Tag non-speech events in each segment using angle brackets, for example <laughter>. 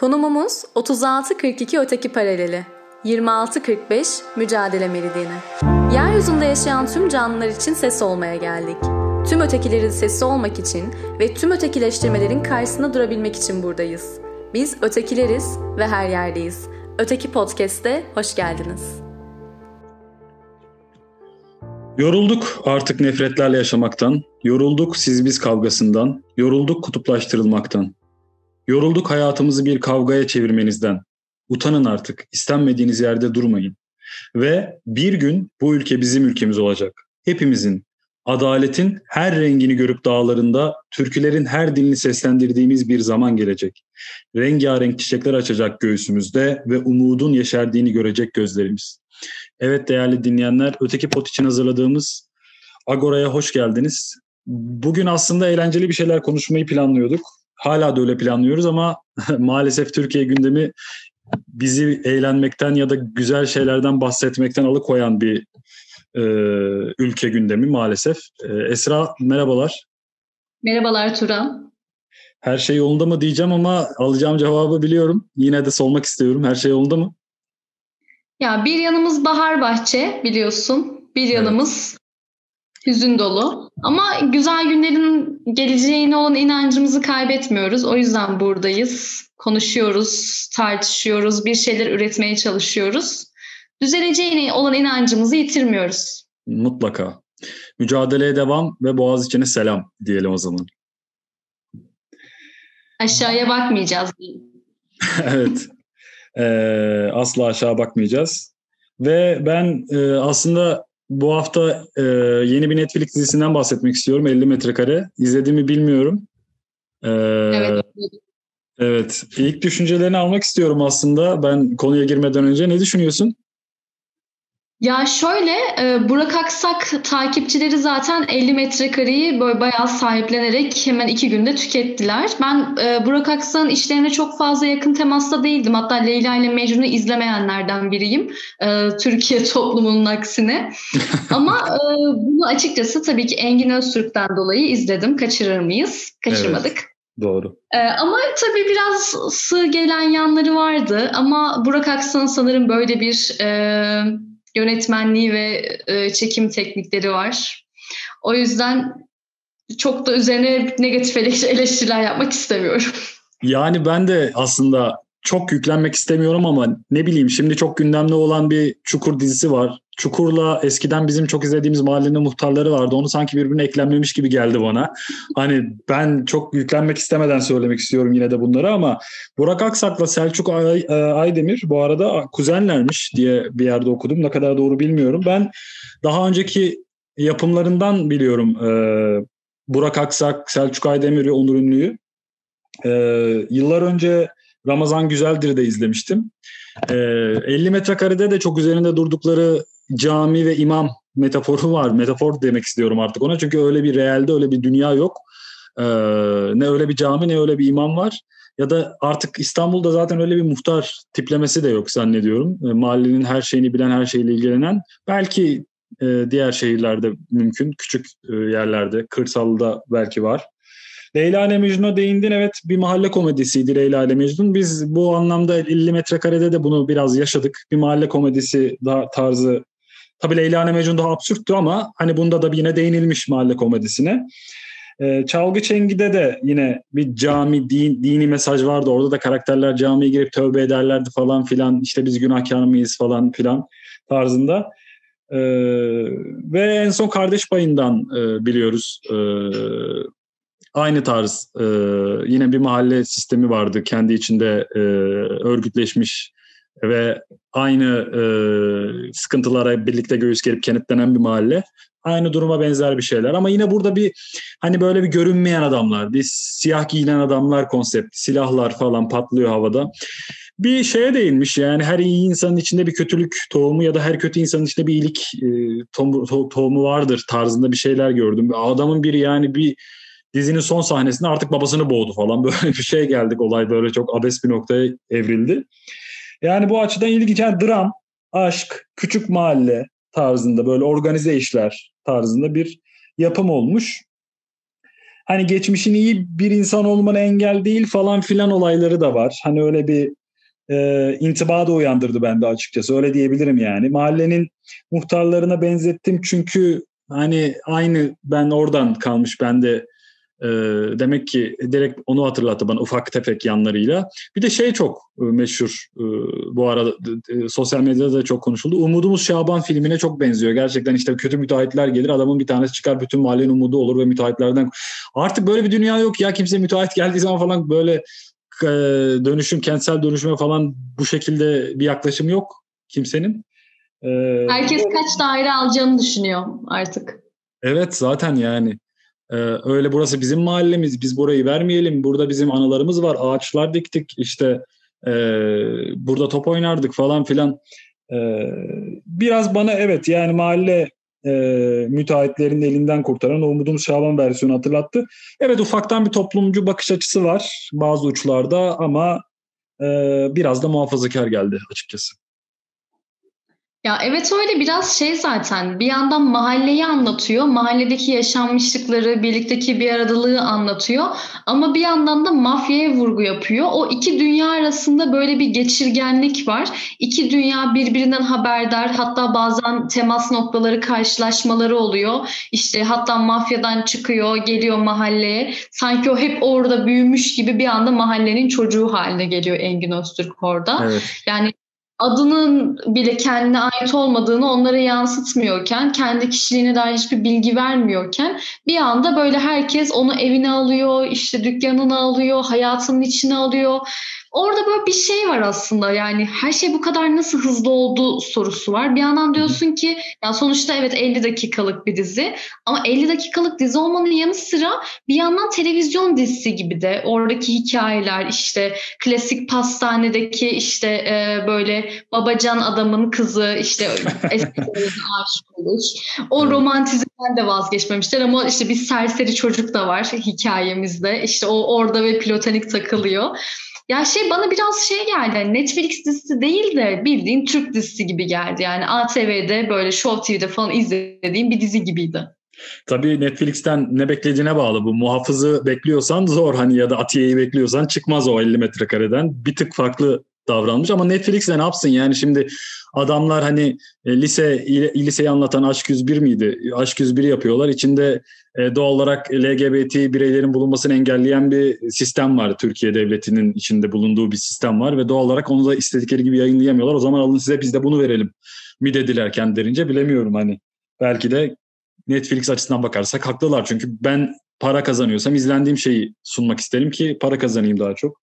Konumumuz 36-42 öteki paraleli. 26-45 mücadele meridyeni. Yeryüzünde yaşayan tüm canlılar için ses olmaya geldik. Tüm ötekilerin sesi olmak için ve tüm ötekileştirmelerin karşısında durabilmek için buradayız. Biz ötekileriz ve her yerdeyiz. Öteki Podcast'te hoş geldiniz. Yorulduk artık nefretlerle yaşamaktan, yorulduk siz biz kavgasından, yorulduk kutuplaştırılmaktan. Yorulduk hayatımızı bir kavgaya çevirmenizden. Utanın artık, istenmediğiniz yerde durmayın. Ve bir gün bu ülke bizim ülkemiz olacak. Hepimizin, adaletin her rengini görüp dağlarında, türkülerin her dilini seslendirdiğimiz bir zaman gelecek. Rengarenk çiçekler açacak göğsümüzde ve umudun yeşerdiğini görecek gözlerimiz. Evet değerli dinleyenler, Öteki Pot için hazırladığımız Agora'ya hoş geldiniz. Bugün aslında eğlenceli bir şeyler konuşmayı planlıyorduk. Hala da öyle planlıyoruz ama <laughs> maalesef Türkiye gündemi bizi eğlenmekten ya da güzel şeylerden bahsetmekten alıkoyan bir e, ülke gündemi maalesef. E, Esra merhabalar. Merhabalar Turan. Her şey yolunda mı diyeceğim ama alacağım cevabı biliyorum. Yine de sormak istiyorum. Her şey yolunda mı? Ya bir yanımız bahar bahçe biliyorsun. Bir yanımız hüzün dolu. Ama güzel günlerin geleceğine olan inancımızı kaybetmiyoruz. O yüzden buradayız. Konuşuyoruz, tartışıyoruz, bir şeyler üretmeye çalışıyoruz. Düzeleceğine olan inancımızı yitirmiyoruz. Mutlaka. Mücadeleye devam ve Boğaz içine selam diyelim o zaman. Aşağıya bakmayacağız. <laughs> evet. Ee, asla aşağı bakmayacağız. Ve ben e, aslında bu hafta e, yeni bir Netflix dizisinden bahsetmek istiyorum. 50 metrekare. İzlediğimi bilmiyorum. Ee, evet. Evet. İlk düşüncelerini almak istiyorum aslında. Ben konuya girmeden önce. Ne düşünüyorsun? Ya şöyle e, Burak Aksak takipçileri zaten 50 metrekareyi böyle bayağı sahiplenerek hemen iki günde tükettiler. Ben e, Burak Aksak'ın işlerine çok fazla yakın temasta değildim. Hatta Leyla ile Mecnun'u izlemeyenlerden biriyim. E, Türkiye <laughs> toplumunun aksine. <laughs> Ama bunu açıkçası tabii ki Engin Öztürk'ten dolayı izledim. Kaçırır mıyız? Kaçırmadık. Evet. Doğru. Ee, ama tabii biraz sığ gelen yanları vardı. Ama Burak Aksan'ın sanırım böyle bir e, yönetmenliği ve e, çekim teknikleri var. O yüzden çok da üzerine negatif eleştiriler yapmak istemiyorum. Yani ben de aslında çok yüklenmek istemiyorum ama ne bileyim şimdi çok gündemde olan bir Çukur dizisi var. Çukur'la eskiden bizim çok izlediğimiz mahallenin muhtarları vardı. Onu sanki birbirine eklenmemiş gibi geldi bana. Hani ben çok yüklenmek istemeden söylemek istiyorum yine de bunları ama Burak Aksak'la Selçuk e, Aydemir bu arada kuzenlermiş diye bir yerde okudum. Ne kadar doğru bilmiyorum. Ben daha önceki yapımlarından biliyorum e, Burak Aksak, Selçuk Aydemir ve Onur Ünlü'yü. E, yıllar önce Ramazan Güzeldir de izlemiştim. E, 50 metrekarede de çok üzerinde durdukları cami ve imam metaforu var. Metafor demek istiyorum artık ona. Çünkü öyle bir realde öyle bir dünya yok. Ee, ne öyle bir cami ne öyle bir imam var. Ya da artık İstanbul'da zaten öyle bir muhtar tiplemesi de yok zannediyorum. E, mahallenin her şeyini bilen, her şeyle ilgilenen. Belki e, diğer şehirlerde mümkün. Küçük e, yerlerde, kırsalda belki var. Leyla ile Mecnun'a değindin. Evet bir mahalle komedisiydi Leyla ile Mecnun. Biz bu anlamda 50 metrekarede de bunu biraz yaşadık. Bir mahalle komedisi daha tarzı Tabii Leyla ile Mecnun daha absürttü ama hani bunda da yine değinilmiş mahalle komedisine. Ee, Çalgı Çengi'de de yine bir cami, din, dini mesaj vardı. Orada da karakterler camiye girip tövbe ederlerdi falan filan. İşte biz günahkar mıyız falan filan tarzında. Ee, ve en son Kardeş Payı'ndan e, biliyoruz. E, aynı tarz e, yine bir mahalle sistemi vardı. Kendi içinde e, örgütleşmiş ve aynı e, sıkıntılara birlikte göğüs gerip kenetlenen bir mahalle. Aynı duruma benzer bir şeyler ama yine burada bir hani böyle bir görünmeyen adamlar, bir siyah giyinen adamlar konsept, silahlar falan patlıyor havada. Bir şeye değinmiş yani her iyi insanın içinde bir kötülük tohumu ya da her kötü insanın içinde bir iyilik e, tohumu, to, tohumu vardır tarzında bir şeyler gördüm. Adamın biri yani bir dizinin son sahnesinde artık babasını boğdu falan <laughs> böyle bir şey geldik olay böyle çok abes bir noktaya evrildi. Yani bu açıdan ilginç. Yani dram, aşk, küçük mahalle tarzında böyle organize işler tarzında bir yapım olmuş. hani geçmişin iyi bir insan olmana engel değil falan filan olayları da var. Hani öyle bir e, intiba da uyandırdı bende açıkçası. Öyle diyebilirim yani. Mahallenin muhtarlarına benzettim çünkü hani aynı ben oradan kalmış bende e, demek ki direkt onu hatırlattı bana ufak tefek yanlarıyla. Bir de şey çok e, meşhur e, bu arada e, sosyal medyada da çok konuşuldu. Umudumuz Şaban filmine çok benziyor. Gerçekten işte kötü müteahhitler gelir adamın bir tanesi çıkar bütün mahallenin umudu olur ve müteahhitlerden artık böyle bir dünya yok ya kimse müteahhit geldiği zaman falan böyle e, dönüşüm kentsel dönüşüme falan bu şekilde bir yaklaşım yok kimsenin. E, Herkes kaç daire alacağını düşünüyor artık. Evet zaten yani. Ee, öyle burası bizim mahallemiz, biz burayı vermeyelim. Burada bizim anılarımız var, ağaçlar diktik, işte e, burada top oynardık falan filan. E, biraz bana evet yani mahalle e, müteahhitlerin elinden kurtaran o Umudumuz Şaban versiyonu hatırlattı. Evet ufaktan bir toplumcu bakış açısı var bazı uçlarda ama e, biraz da muhafazakar geldi açıkçası. Ya evet öyle biraz şey zaten bir yandan mahalleyi anlatıyor, mahalledeki yaşanmışlıkları, birlikteki bir aradalığı anlatıyor ama bir yandan da mafyaya vurgu yapıyor. O iki dünya arasında böyle bir geçirgenlik var. İki dünya birbirinden haberdar hatta bazen temas noktaları karşılaşmaları oluyor. İşte hatta mafyadan çıkıyor, geliyor mahalleye. Sanki o hep orada büyümüş gibi bir anda mahallenin çocuğu haline geliyor Engin Öztürk orada. Evet. Yani adının bile kendine ait olmadığını onlara yansıtmıyorken, kendi kişiliğine dair hiçbir bilgi vermiyorken bir anda böyle herkes onu evine alıyor, işte dükkanına alıyor, hayatının içine alıyor Orada böyle bir şey var aslında yani her şey bu kadar nasıl hızlı oldu sorusu var. Bir yandan diyorsun ki ya sonuçta evet 50 dakikalık bir dizi ama 50 dakikalık dizi olmanın yanı sıra bir yandan televizyon dizisi gibi de oradaki hikayeler işte klasik pastanedeki işte e, böyle babacan adamın kızı işte <laughs> eski aşık olur. O romantizmden de vazgeçmemişler ama işte bir serseri çocuk da var hikayemizde. İşte o orada ve platonik takılıyor. Ya şey bana biraz şey geldi. Yani Netflix dizisi değil de bildiğin Türk dizisi gibi geldi. Yani ATV'de böyle Show TV'de falan izlediğim bir dizi gibiydi. Tabii Netflix'ten ne beklediğine bağlı bu. Muhafızı bekliyorsan zor hani ya da Atiye'yi bekliyorsan çıkmaz o 50 metrekareden. Bir tık farklı davranmış ama Netflix de ne yapsın yani şimdi adamlar hani e, lise liseyi anlatan Aşk 101 miydi? Aşk 101 yapıyorlar. İçinde e, doğal olarak LGBT bireylerin bulunmasını engelleyen bir sistem var. Türkiye devletinin içinde bulunduğu bir sistem var ve doğal olarak onu da istedikleri gibi yayınlayamıyorlar. O zaman alın size biz de bunu verelim mi dediler kendilerince bilemiyorum hani. Belki de Netflix açısından bakarsak haklılar. Çünkü ben para kazanıyorsam izlendiğim şeyi sunmak isterim ki para kazanayım daha çok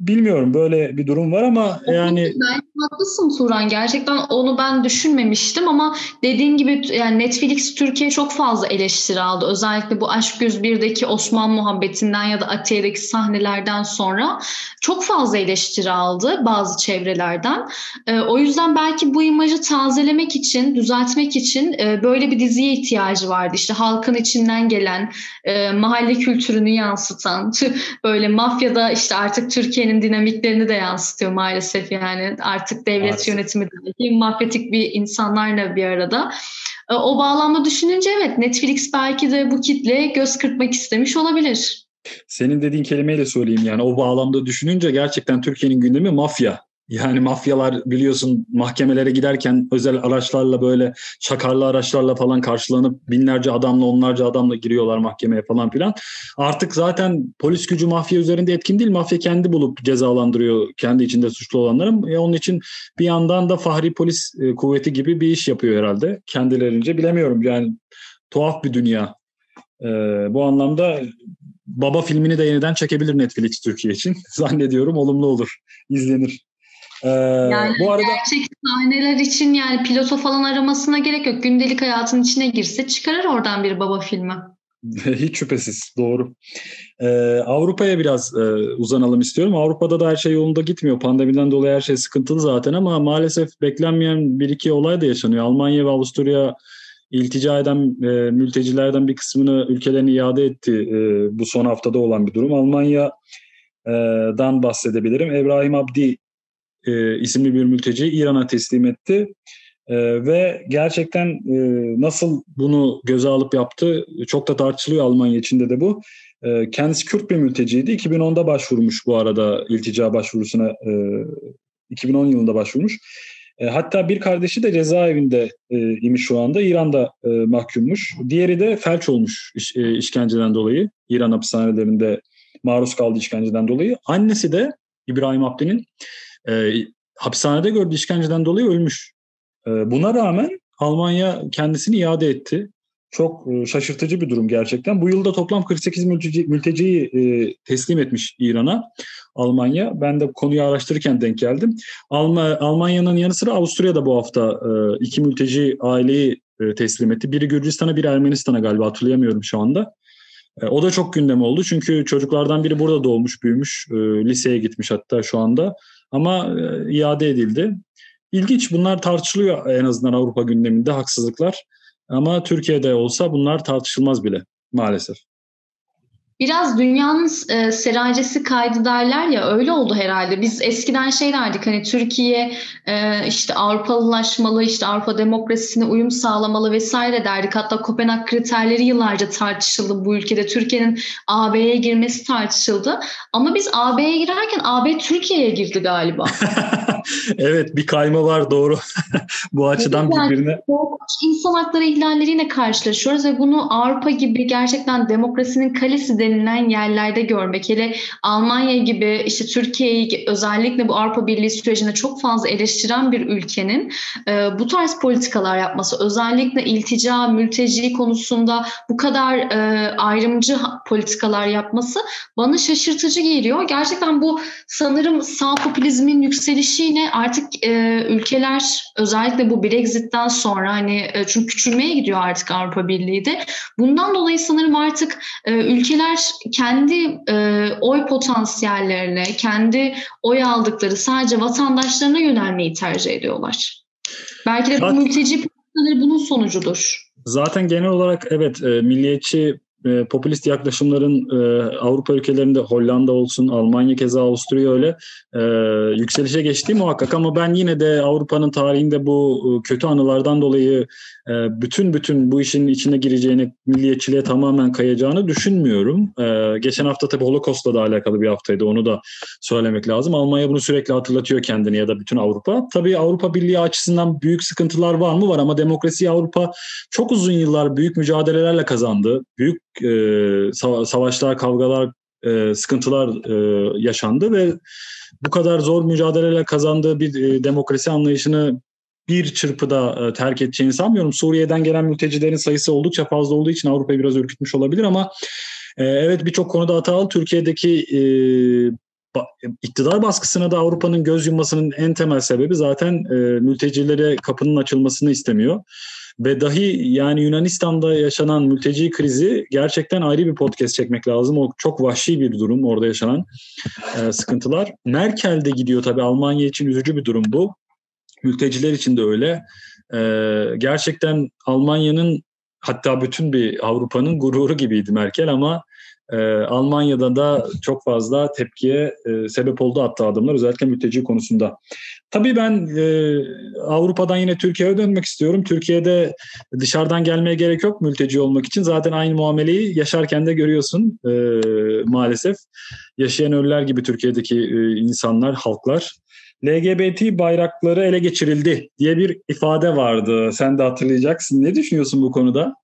bilmiyorum böyle bir durum var ama yani haklısın Turan. Gerçekten onu ben düşünmemiştim ama dediğin gibi yani Netflix Türkiye çok fazla eleştiri aldı. Özellikle bu Aşk 101'deki Osman muhabbetinden ya da Atiye'deki sahnelerden sonra çok fazla eleştiri aldı bazı çevrelerden. Ee, o yüzden belki bu imajı tazelemek için düzeltmek için e, böyle bir diziye ihtiyacı vardı. İşte halkın içinden gelen e, mahalle kültürünü yansıtan <laughs> böyle mafyada işte artık Türkiye'nin Türkiye'nin dinamiklerini de yansıtıyor maalesef yani artık devlet maalesef. yönetimi de mafyatik bir insanlarla bir arada. E, o bağlamda düşününce evet Netflix belki de bu kitle göz kırpmak istemiş olabilir. Senin dediğin kelimeyle söyleyeyim yani o bağlamda düşününce gerçekten Türkiye'nin gündemi mafya. Yani mafyalar biliyorsun mahkemelere giderken özel araçlarla böyle şakarlı araçlarla falan karşılanıp binlerce adamla onlarca adamla giriyorlar mahkemeye falan filan. Artık zaten polis gücü mafya üzerinde etkin değil. Mafya kendi bulup cezalandırıyor kendi içinde suçlu olanları. E onun için bir yandan da Fahri Polis e, Kuvveti gibi bir iş yapıyor herhalde kendilerince. Bilemiyorum yani tuhaf bir dünya. Ee, bu anlamda Baba filmini de yeniden çekebilir Netflix Türkiye için. <laughs> Zannediyorum olumlu olur, izlenir. Ee, yani bu arada gerçek sahneler için yani piloto falan aramasına gerek yok. Gündelik hayatın içine girse çıkarır oradan bir baba filmi. <laughs> Hiç şüphesiz doğru. Ee, Avrupa'ya biraz e, uzanalım istiyorum. Avrupa'da da her şey yolunda gitmiyor. Pandemiden dolayı her şey sıkıntılı zaten ama maalesef beklenmeyen bir iki olay da yaşanıyor. Almanya ve Avusturya iltica eden e, mültecilerden bir kısmını ülkelerine iade etti e, bu son haftada olan bir durum. Almanya'dan bahsedebilirim. Ebrahim Abdi e, isimli bir mülteci İran'a teslim etti. E, ve gerçekten e, nasıl bunu göze alıp yaptı çok da tartışılıyor Almanya içinde de bu. E, kendisi Kürt bir mülteciydi. 2010'da başvurmuş bu arada iltica başvurusuna. E, 2010 yılında başvurmuş. E, hatta bir kardeşi de cezaevinde e, imiş şu anda. İran'da e, mahkummuş. Diğeri de felç olmuş iş, e, işkenceden dolayı. İran hapishanelerinde maruz kaldığı işkenceden dolayı. Annesi de İbrahim Abdi'nin e, hapishanede gördüğü işkenceden dolayı ölmüş. E, buna rağmen Almanya kendisini iade etti. Çok e, şaşırtıcı bir durum gerçekten. Bu yılda toplam 48 mülteci, mülteciyi e, teslim etmiş İran'a Almanya. Ben de konuyu araştırırken denk geldim. Alma, Almanya'nın yanı sıra Avusturya'da bu hafta e, iki mülteci aileyi e, teslim etti. Biri Gürcistan'a, biri Ermenistan'a galiba hatırlayamıyorum şu anda. E, o da çok gündem oldu çünkü çocuklardan biri burada doğmuş, büyümüş, e, liseye gitmiş hatta şu anda. Ama e, iade edildi. İlginç bunlar tartışılıyor en azından Avrupa gündeminde haksızlıklar. Ama Türkiye'de olsa bunlar tartışılmaz bile maalesef. Biraz dünyanın e, seracesi kaydı derler ya öyle oldu herhalde. Biz eskiden şey derdik hani Türkiye e, işte Avrupalılaşmalı, işte Avrupa demokrasisine uyum sağlamalı vesaire derdik. Hatta Kopenhag kriterleri yıllarca tartışıldı bu ülkede. Türkiye'nin AB'ye girmesi tartışıldı. Ama biz AB'ye girerken AB Türkiye'ye girdi galiba. <laughs> <laughs> evet bir kayma var doğru. <laughs> bu açıdan yani, birbirine. İnsan hakları ihlalleriyle karşılaşıyoruz ve bunu Avrupa gibi gerçekten demokrasinin kalesi denilen yerlerde görmek. Hele Almanya gibi işte Türkiye'yi özellikle bu Avrupa Birliği sürecinde çok fazla eleştiren bir ülkenin e, bu tarz politikalar yapması özellikle iltica, mülteci konusunda bu kadar e, ayrımcı politikalar yapması bana şaşırtıcı geliyor. Gerçekten bu sanırım sağ popülizmin yükselişiyle artık e, ülkeler özellikle bu Brexit'ten sonra hani e, çünkü küçülmeye gidiyor artık Avrupa Birliği de. Bundan dolayı sanırım artık e, ülkeler kendi e, oy potansiyellerine, kendi oy aldıkları sadece vatandaşlarına yönelmeyi tercih ediyorlar. Belki de bu mülteci politikaları bunun sonucudur. Zaten genel olarak evet e, milliyetçi e, popülist yaklaşımların e, Avrupa ülkelerinde Hollanda olsun, Almanya keza Avusturya öyle e, yükselişe geçtiği muhakkak. Ama ben yine de Avrupa'nın tarihinde bu e, kötü anılardan dolayı bütün bütün bu işin içine gireceğini, milliyetçiliğe tamamen kayacağını düşünmüyorum. E, geçen hafta tabii Holocaust'la da alakalı bir haftaydı onu da söylemek lazım. Almanya bunu sürekli hatırlatıyor kendini ya da bütün Avrupa. Tabii Avrupa Birliği açısından büyük sıkıntılar var mı? Var ama demokrasi Avrupa çok uzun yıllar büyük mücadelelerle kazandı. Büyük e, savaşlar, kavgalar, e, sıkıntılar e, yaşandı ve bu kadar zor mücadeleyle kazandığı bir demokrasi anlayışını bir çırpıda e, terk edeceğini sanmıyorum. Suriye'den gelen mültecilerin sayısı oldukça fazla olduğu için Avrupa'yı biraz ürkütmüş olabilir ama e, evet birçok konuda hatalı. Türkiye'deki e, iktidar baskısına da Avrupa'nın göz yummasının en temel sebebi zaten mültecilere kapının açılmasını istemiyor. Ve dahi yani Yunanistan'da yaşanan mülteci krizi gerçekten ayrı bir podcast çekmek lazım. O çok vahşi bir durum orada yaşanan e, sıkıntılar. Merkel de gidiyor tabii Almanya için üzücü bir durum bu. Mülteciler için de öyle. E, gerçekten Almanya'nın hatta bütün bir Avrupa'nın gururu gibiydi Merkel ama e, Almanya'da da çok fazla tepkiye e, sebep oldu attığı adımlar özellikle mülteci konusunda. Tabii ben e, Avrupa'dan yine Türkiye'ye dönmek istiyorum. Türkiye'de dışarıdan gelmeye gerek yok mülteci olmak için. Zaten aynı muameleyi yaşarken de görüyorsun e, maalesef. Yaşayan ölüler gibi Türkiye'deki e, insanlar, halklar. LGBT bayrakları ele geçirildi diye bir ifade vardı. Sen de hatırlayacaksın. Ne düşünüyorsun bu konuda?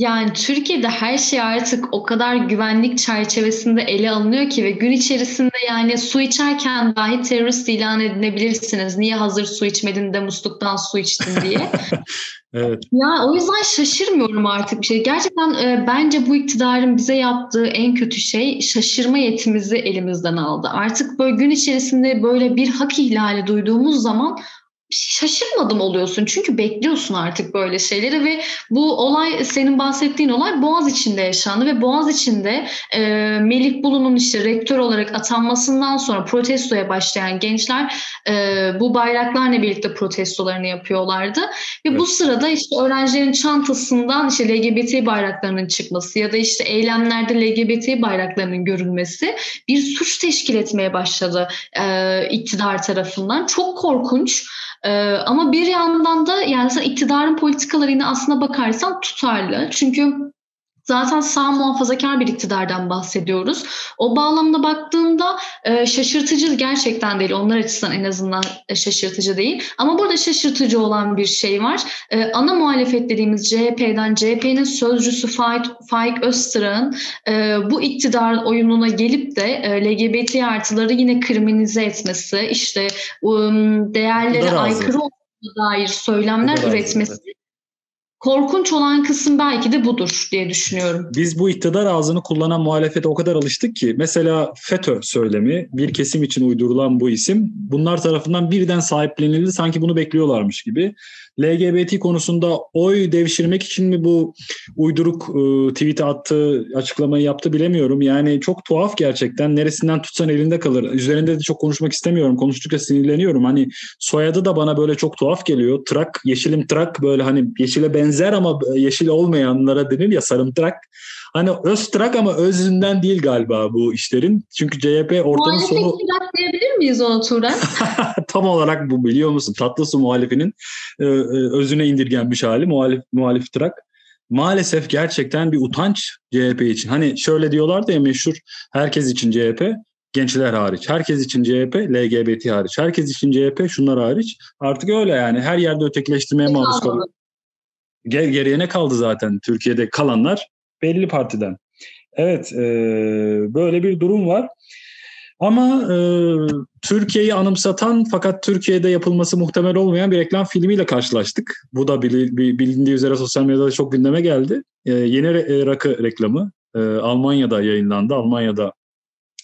Yani Türkiye'de her şey artık o kadar güvenlik çerçevesinde ele alınıyor ki ve gün içerisinde yani su içerken dahi terörist ilan edilebilirsiniz. Niye hazır su içmedin de musluktan su içtin diye. <laughs> evet. Ya o yüzden şaşırmıyorum artık bir şey. Gerçekten e, bence bu iktidarın bize yaptığı en kötü şey şaşırma yetimizi elimizden aldı. Artık böyle gün içerisinde böyle bir hak ihlali duyduğumuz zaman şaşırmadım oluyorsun. Çünkü bekliyorsun artık böyle şeyleri ve bu olay senin bahsettiğin olay Boğaz içinde yaşandı ve Boğaz içinde e, Melih Bulu'nun işte rektör olarak atanmasından sonra protestoya başlayan gençler e, bu bayraklarla birlikte protestolarını yapıyorlardı. Ve evet. bu sırada işte öğrencilerin çantasından işte LGBT bayraklarının çıkması ya da işte eylemlerde LGBT bayraklarının görülmesi bir suç teşkil etmeye başladı e, iktidar tarafından. Çok korkunç. Ee, ama bir yandan da yani sen iktidarın politikaları yine aslına bakarsan tutarlı. Çünkü zaten sağ muhafazakar bir iktidardan bahsediyoruz. O bağlamda baktığımda e, şaşırtıcı gerçekten değil. Onlar açısından en azından e, şaşırtıcı değil. Ama burada şaşırtıcı olan bir şey var. E, ana muhalefet dediğimiz CHP'den CHP'nin sözcüsü Faik, Faik Öztürk'ün e, bu iktidar oyununa gelip de e, LGBT artıları yine kriminalize etmesi, işte um, değerlere aykırı dair söylemler üretmesi korkunç olan kısım belki de budur diye düşünüyorum. Biz bu iktidar ağzını kullanan muhalefete o kadar alıştık ki mesela FETÖ söylemi bir kesim için uydurulan bu isim bunlar tarafından birden sahiplenildi sanki bunu bekliyorlarmış gibi. LGBT konusunda oy devşirmek için mi bu uyduruk e, tweet attı, açıklamayı yaptı bilemiyorum. Yani çok tuhaf gerçekten. Neresinden tutsan elinde kalır. Üzerinde de çok konuşmak istemiyorum. Konuştukça sinirleniyorum. Hani soyadı da bana böyle çok tuhaf geliyor. Trak, yeşilim trak böyle hani yeşile benzer ama yeşil olmayanlara denir ya sarımtırak. Hani Öztrak ama özünden değil galiba bu işlerin. Çünkü CHP ortanın sonu... Muhalefet diyebilir miyiz onu Turan? <laughs> Tam olarak bu biliyor musun? Tatlısu muhalifinin e, e, özüne indirgenmiş hali muhalif, muhalif trak. Maalesef gerçekten bir utanç CHP için. Hani şöyle diyorlar da ya meşhur herkes için CHP, gençler hariç. Herkes için CHP, LGBT hariç. Herkes için CHP, şunlar hariç. Artık öyle yani. Her yerde ötekileştirmeye maruz kalıyor. Ger geriye ne kaldı zaten Türkiye'de kalanlar belli partiden. Evet e, böyle bir durum var. Ama e, Türkiye'yi anımsatan fakat Türkiye'de yapılması muhtemel olmayan bir reklam filmiyle karşılaştık. Bu da bilindiği üzere sosyal medyada çok gündeme geldi. E, yeni re- rakı reklamı e, Almanya'da yayınlandı. Almanya'da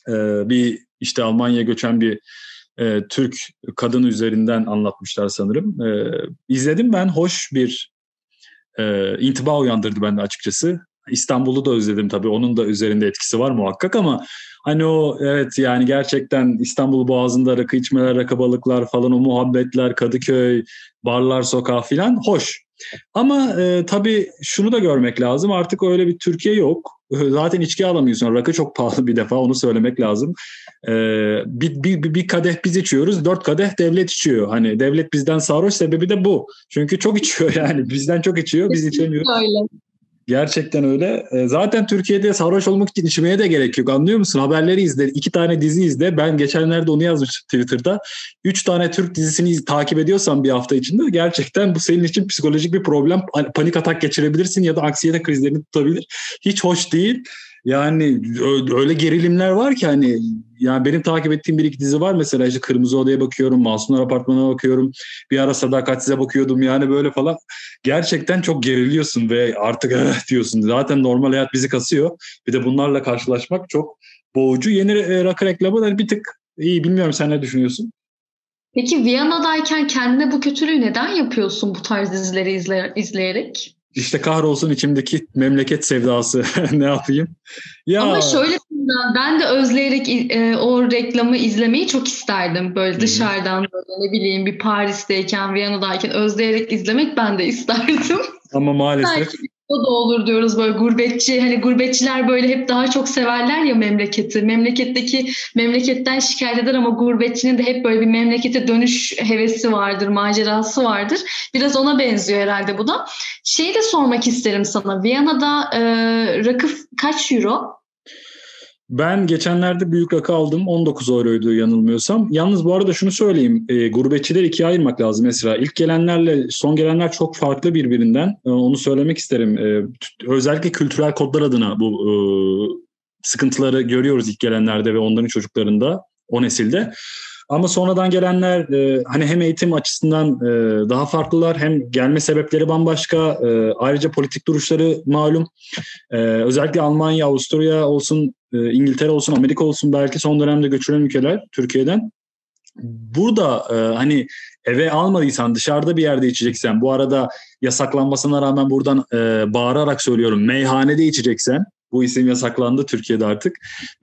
e, bir işte Almanya'ya göçen bir e, Türk kadın üzerinden anlatmışlar sanırım. E, izledim ben. Hoş bir e, intiba uyandırdı bende açıkçası. İstanbul'u da özledim tabii. Onun da üzerinde etkisi var muhakkak ama hani o evet yani gerçekten İstanbul Boğazı'nda rakı içmeler, rakı balıklar falan o muhabbetler, Kadıköy, barlar sokağı falan hoş. Ama e, tabii şunu da görmek lazım. Artık öyle bir Türkiye yok. Zaten içki alamıyorsun. Rakı çok pahalı bir defa onu söylemek lazım. Ee, bir, bir, bir kadeh biz içiyoruz. Dört kadeh devlet içiyor. Hani devlet bizden sarhoş sebebi de bu. Çünkü çok içiyor yani. Bizden çok içiyor. Biz içemiyoruz. Öyle. Gerçekten öyle. E, zaten Türkiye'de sarhoş olmak için içmeye de gerek yok. Anlıyor musun? Haberleri izle. iki tane dizi izle. Ben geçenlerde onu yazmış Twitter'da. Üç tane Türk dizisini takip ediyorsan bir hafta içinde gerçekten bu senin için psikolojik bir problem. Panik atak geçirebilirsin ya da aksiyete krizlerini tutabilir. Hiç hoş değil. Yani öyle gerilimler var ki hani yani benim takip ettiğim bir iki dizi var mesela işte Kırmızı Oda'ya bakıyorum, Masumlar Apartmanı'na bakıyorum. Bir ara Sadakatsiz'e bakıyordum yani böyle falan. Gerçekten çok geriliyorsun ve artık <laughs> diyorsun. Zaten normal hayat bizi kasıyor. Bir de bunlarla karşılaşmak çok boğucu. Yeni e, rakı reklamı da bir tık iyi bilmiyorum sen ne düşünüyorsun? Peki Viyana'dayken kendine bu kötülüğü neden yapıyorsun bu tarz dizileri izle, izleyerek? İşte kahrolsun içimdeki memleket sevdası <laughs> ne yapayım? Ya Ama şöyle ben de özleyerek e, o reklamı izlemeyi çok isterdim. Böyle dışarıdan böyle ne bileyim bir Paris'teyken, Viyana'dayken özleyerek izlemek ben de <laughs> isterdim. Ama maalesef Belki o da olur diyoruz böyle gurbetçi hani gurbetçiler böyle hep daha çok severler ya memleketi. Memleketteki memleketten şikayet eder ama gurbetçinin de hep böyle bir memlekete dönüş hevesi vardır, macerası vardır. Biraz ona benziyor herhalde bu da. Şeyi de sormak isterim sana. Viyana'da e, rakı kaç euro? Ben geçenlerde büyük rakı aldım. 19 euroydu yanılmıyorsam. Yalnız bu arada şunu söyleyeyim. E, gurbetçileri ikiye ayırmak lazım mesela. İlk gelenlerle son gelenler çok farklı birbirinden. E, onu söylemek isterim. E, özellikle kültürel kodlar adına bu e, sıkıntıları görüyoruz ilk gelenlerde ve onların çocuklarında, o nesilde. Ama sonradan gelenler e, hani hem eğitim açısından e, daha farklılar hem gelme sebepleri bambaşka. E, ayrıca politik duruşları malum. E, özellikle Almanya, Avusturya olsun, e, İngiltere olsun, Amerika olsun belki son dönemde göçülen ülkeler Türkiye'den. Burada e, hani eve almadıysan dışarıda bir yerde içeceksen bu arada yasaklanmasına rağmen buradan e, bağırarak söylüyorum meyhanede içeceksen bu isim yasaklandı Türkiye'de artık.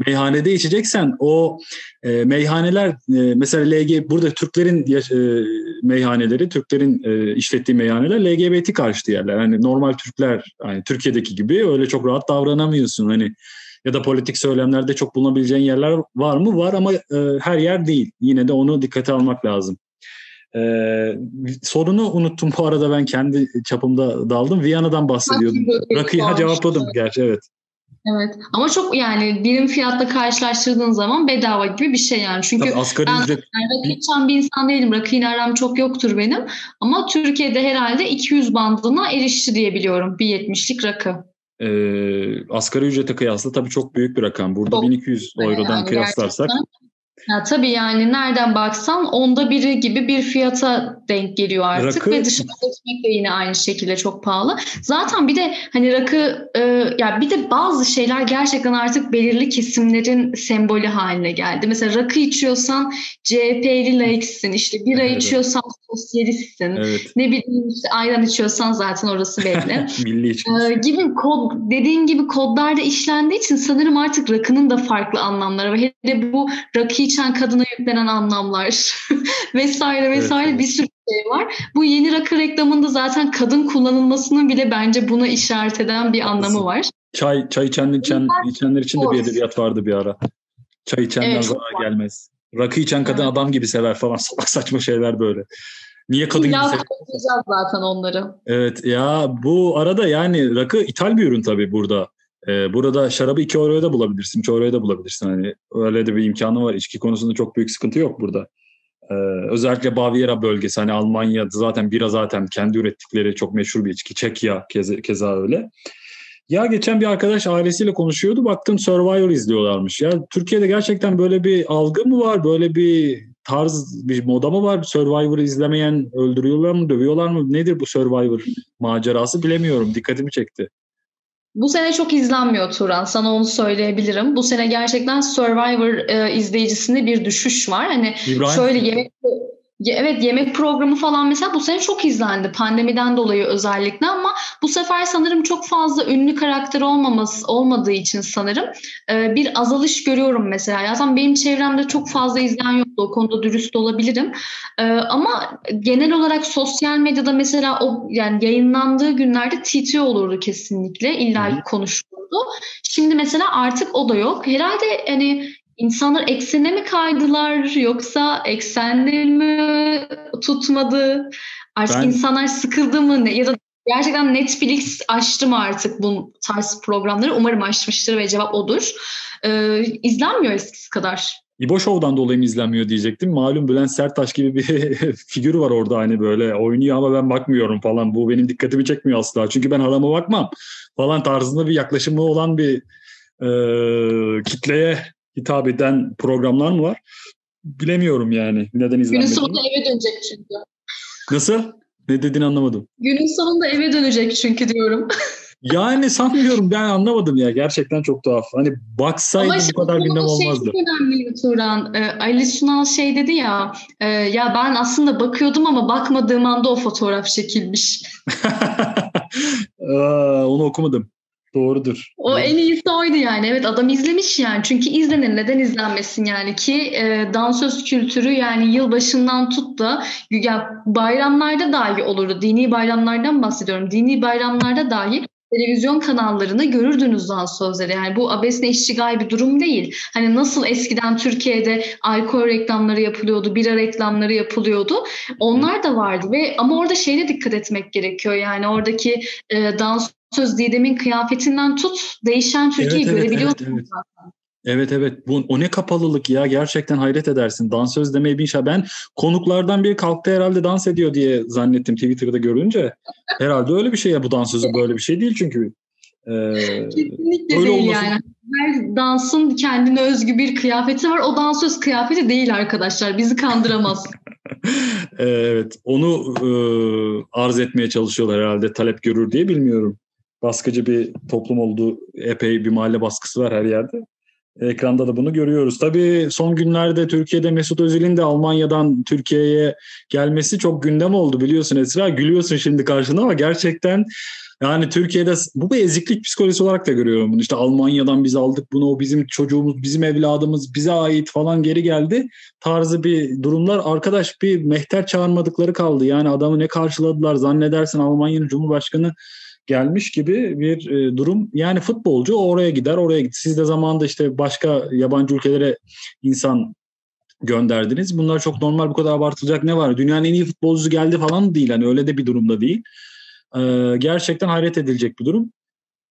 Meyhanede içeceksen o e, meyhaneler e, mesela LG burada Türklerin e, meyhaneleri, Türklerin e, işlettiği meyhaneler LGBT karşıtı yerler. Hani normal Türkler hani Türkiye'deki gibi öyle çok rahat davranamıyorsun. Hani ya da politik söylemlerde çok bulunabileceğin yerler var mı? Var ama e, her yer değil. Yine de onu dikkate almak lazım. Ee, sorunu unuttum bu arada ben kendi çapımda daldım. Viyana'dan bahsediyordum. Rakıyı ha, cevapladım gerçi evet. Evet ama çok yani birim fiyatla karşılaştırdığın zaman bedava gibi bir şey yani. Çünkü Tabii asgari ben ücret... rakı içen bir insan değilim. Rakıyla aram çok yoktur benim. Ama Türkiye'de herhalde 200 bandına erişti diye biliyorum. 1.70'lik rakı. Ee, asgari ücrete kıyasla tabii çok büyük bir rakam. Burada çok 1200 eurodan yani kıyaslarsak gerçekten. Ya tabii yani nereden baksan onda biri gibi bir fiyata denk geliyor artık rakı... ve dışarıda ekmek de yine aynı şekilde çok pahalı. Zaten bir de hani rakı e, ya bir de bazı şeyler gerçekten artık belirli kesimlerin sembolü haline geldi. Mesela rakı içiyorsan CHP'li laiksin, işte bira evet. içiyorsan sosyalistsin, evet. ne bileyim işte ayran içiyorsan zaten orası belli. <laughs> Milli ee, gibi kod dediğin gibi kodlarda işlendiği için sanırım artık rakının da farklı anlamları var. Hele bu rakı içen kadına yüklenen anlamlar <laughs> vesaire vesaire evet, bir sürü şey var. Bu yeni rakı reklamında zaten kadın kullanılmasının bile bence buna işaret eden bir anlamı var. Çay çay içen, içen içenler için de bir edebiyat vardı bir ara. Çay içenden evet, zarar gelmez. Rakı içen kadın evet. adam gibi sever falan <laughs> salak saçma şeyler böyle. Niye kadın İlla gibi zaten onları. Evet ya bu arada yani rakı ithal bir ürün tabii burada. Ee, burada şarabı 2 euroya da bulabilirsin, 3 euroya da bulabilirsin. Hani öyle de bir imkanı var. İçki konusunda çok büyük sıkıntı yok burada. Ee, özellikle Baviera bölgesi hani Almanya zaten bira zaten kendi ürettikleri çok meşhur bir içki. Çekya keza, keza öyle. Ya geçen bir arkadaş ailesiyle konuşuyordu. Baktım Survivor izliyorlarmış. Ya Türkiye'de gerçekten böyle bir algı mı var? Böyle bir tarz bir moda mı var? Survivor'ı izlemeyen öldürüyorlar mı, dövüyorlar mı? Nedir bu Survivor macerası bilemiyorum. Dikkatimi çekti. Bu sene çok izlenmiyor Turan. Sana onu söyleyebilirim. Bu sene gerçekten Survivor e, izleyicisinde bir düşüş var. Hani İbrahim. şöyle yemek Evet yemek programı falan mesela bu sene çok izlendi pandemiden dolayı özellikle ama bu sefer sanırım çok fazla ünlü karakter olmaması olmadığı için sanırım e, bir azalış görüyorum mesela. Zaten benim çevremde çok fazla izleyen yoktu o konuda dürüst olabilirim. E, ama genel olarak sosyal medyada mesela o yani yayınlandığı günlerde TT olurdu kesinlikle illa konuşulurdu. Şimdi mesela artık o da yok. Herhalde hani İnsanlar eksene mi kaydılar yoksa eksende mi tutmadı? Artık ben... insanlar sıkıldı mı ya da gerçekten Netflix açtı mı artık bu tarz programları? Umarım açmıştır ve cevap odur. Ee, izlenmiyor eskisi kadar. İbo Show'dan dolayı mı izlenmiyor diyecektim. Malum Bülent Sertaş gibi bir <laughs> figür var orada hani böyle oynuyor ama ben bakmıyorum falan. Bu benim dikkatimi çekmiyor asla. Çünkü ben harama bakmam falan tarzında bir yaklaşımı olan bir e, kitleye hitap eden programlar mı var? Bilemiyorum yani. Neden izlenmedi? Günün sonunda eve dönecek çünkü. Nasıl? Ne dediğini anlamadım. Günün sonunda eve dönecek çünkü diyorum. yani sanmıyorum ben anlamadım ya gerçekten çok tuhaf. Hani baksaydı bu kadar gündem şey olmazdı. Şey önemli Turan. Ee, Ali Sunal şey dedi ya e, ya ben aslında bakıyordum ama bakmadığım anda o fotoğraf çekilmiş. <laughs> Aa, onu okumadım. Doğrudur. O en iyisi oydu yani. Evet adam izlemiş yani. Çünkü izlenir. Neden izlenmesin yani ki e, dansöz kültürü yani yılbaşından tut da ya bayramlarda dahi olurdu. Dini bayramlardan bahsediyorum. Dini bayramlarda dahi televizyon kanallarını görürdünüz dansözleri. Yani bu abesle işçigal bir durum değil. Hani nasıl eskiden Türkiye'de alkol reklamları yapılıyordu, bira reklamları yapılıyordu. Onlar da vardı ve ama orada şeyde dikkat etmek gerekiyor. Yani oradaki e, dans söz Didem'in kıyafetinden tut değişen Türkiye'yi evet, görebiliyorsun evet, evet. Evet evet. Bu, o ne kapalılık ya. Gerçekten hayret edersin. Dansöz demeyi bir şey. Ben konuklardan biri kalktı herhalde dans ediyor diye zannettim Twitter'da görünce. Herhalde öyle bir şey ya bu dansözü böyle bir şey değil çünkü. Ee, Kesinlikle öyle değil olması... yani. Her dansın kendine özgü bir kıyafeti var. O dansöz kıyafeti değil arkadaşlar. Bizi kandıramaz. <laughs> evet. Onu e, arz etmeye çalışıyorlar herhalde talep görür diye bilmiyorum baskıcı bir toplum olduğu epey bir mahalle baskısı var her yerde. Ekranda da bunu görüyoruz. Tabii son günlerde Türkiye'de Mesut Özil'in de Almanya'dan Türkiye'ye gelmesi çok gündem oldu biliyorsun Esra. Gülüyorsun şimdi karşında ama gerçekten yani Türkiye'de bu bir eziklik psikolojisi olarak da görüyorum bunu. İşte Almanya'dan biz aldık bunu, o bizim çocuğumuz, bizim evladımız, bize ait falan geri geldi tarzı bir durumlar. Arkadaş bir mehter çağırmadıkları kaldı. Yani adamı ne karşıladılar zannedersin Almanya'nın Cumhurbaşkanı gelmiş gibi bir e, durum. Yani futbolcu oraya gider, oraya gider. Siz de zamanında işte başka yabancı ülkelere insan gönderdiniz. Bunlar çok normal bu kadar abartılacak ne var? Dünyanın en iyi futbolcusu geldi falan değil. Hani öyle de bir durumda değil. Ee, gerçekten hayret edilecek bir durum.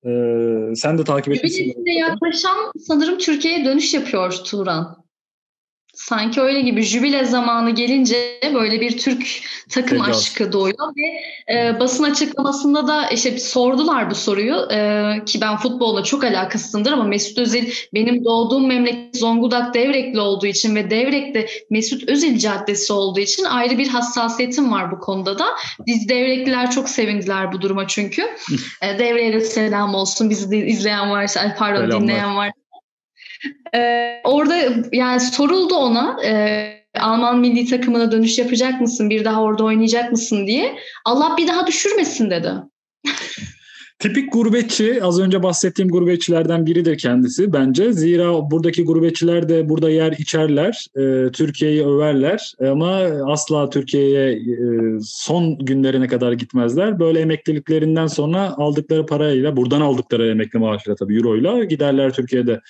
Ee, sen de takip etmişsin. yaklaşan sanırım Türkiye'ye dönüş yapıyor Turan. Sanki öyle gibi jübile zamanı gelince böyle bir Türk takım Peki. aşkı doğuyor ve e, basın açıklamasında da işte sordular bu soruyu e, ki ben futbolla çok alakasızdır ama Mesut Özil benim doğduğum memleket Zonguldak Devrekli olduğu için ve Devrek'te Mesut Özil Caddesi olduğu için ayrı bir hassasiyetim var bu konuda da. Biz Devrekliler çok sevindiler bu duruma çünkü. e, Devre'ye de selam olsun bizi izleyen varsa pardon Selamlar. dinleyen var. Ee, orada yani soruldu ona e, Alman milli takımına dönüş yapacak mısın? Bir daha orada oynayacak mısın diye. Allah bir daha düşürmesin dedi. <laughs> Tipik gurbetçi, az önce bahsettiğim gurbetçilerden biridir kendisi bence. Zira buradaki gurbetçiler de burada yer içerler, e, Türkiye'yi överler ama asla Türkiye'ye e, son günlerine kadar gitmezler. Böyle emekliliklerinden sonra aldıkları parayla, buradan aldıkları emekli maaşıyla tabii euroyla giderler Türkiye'de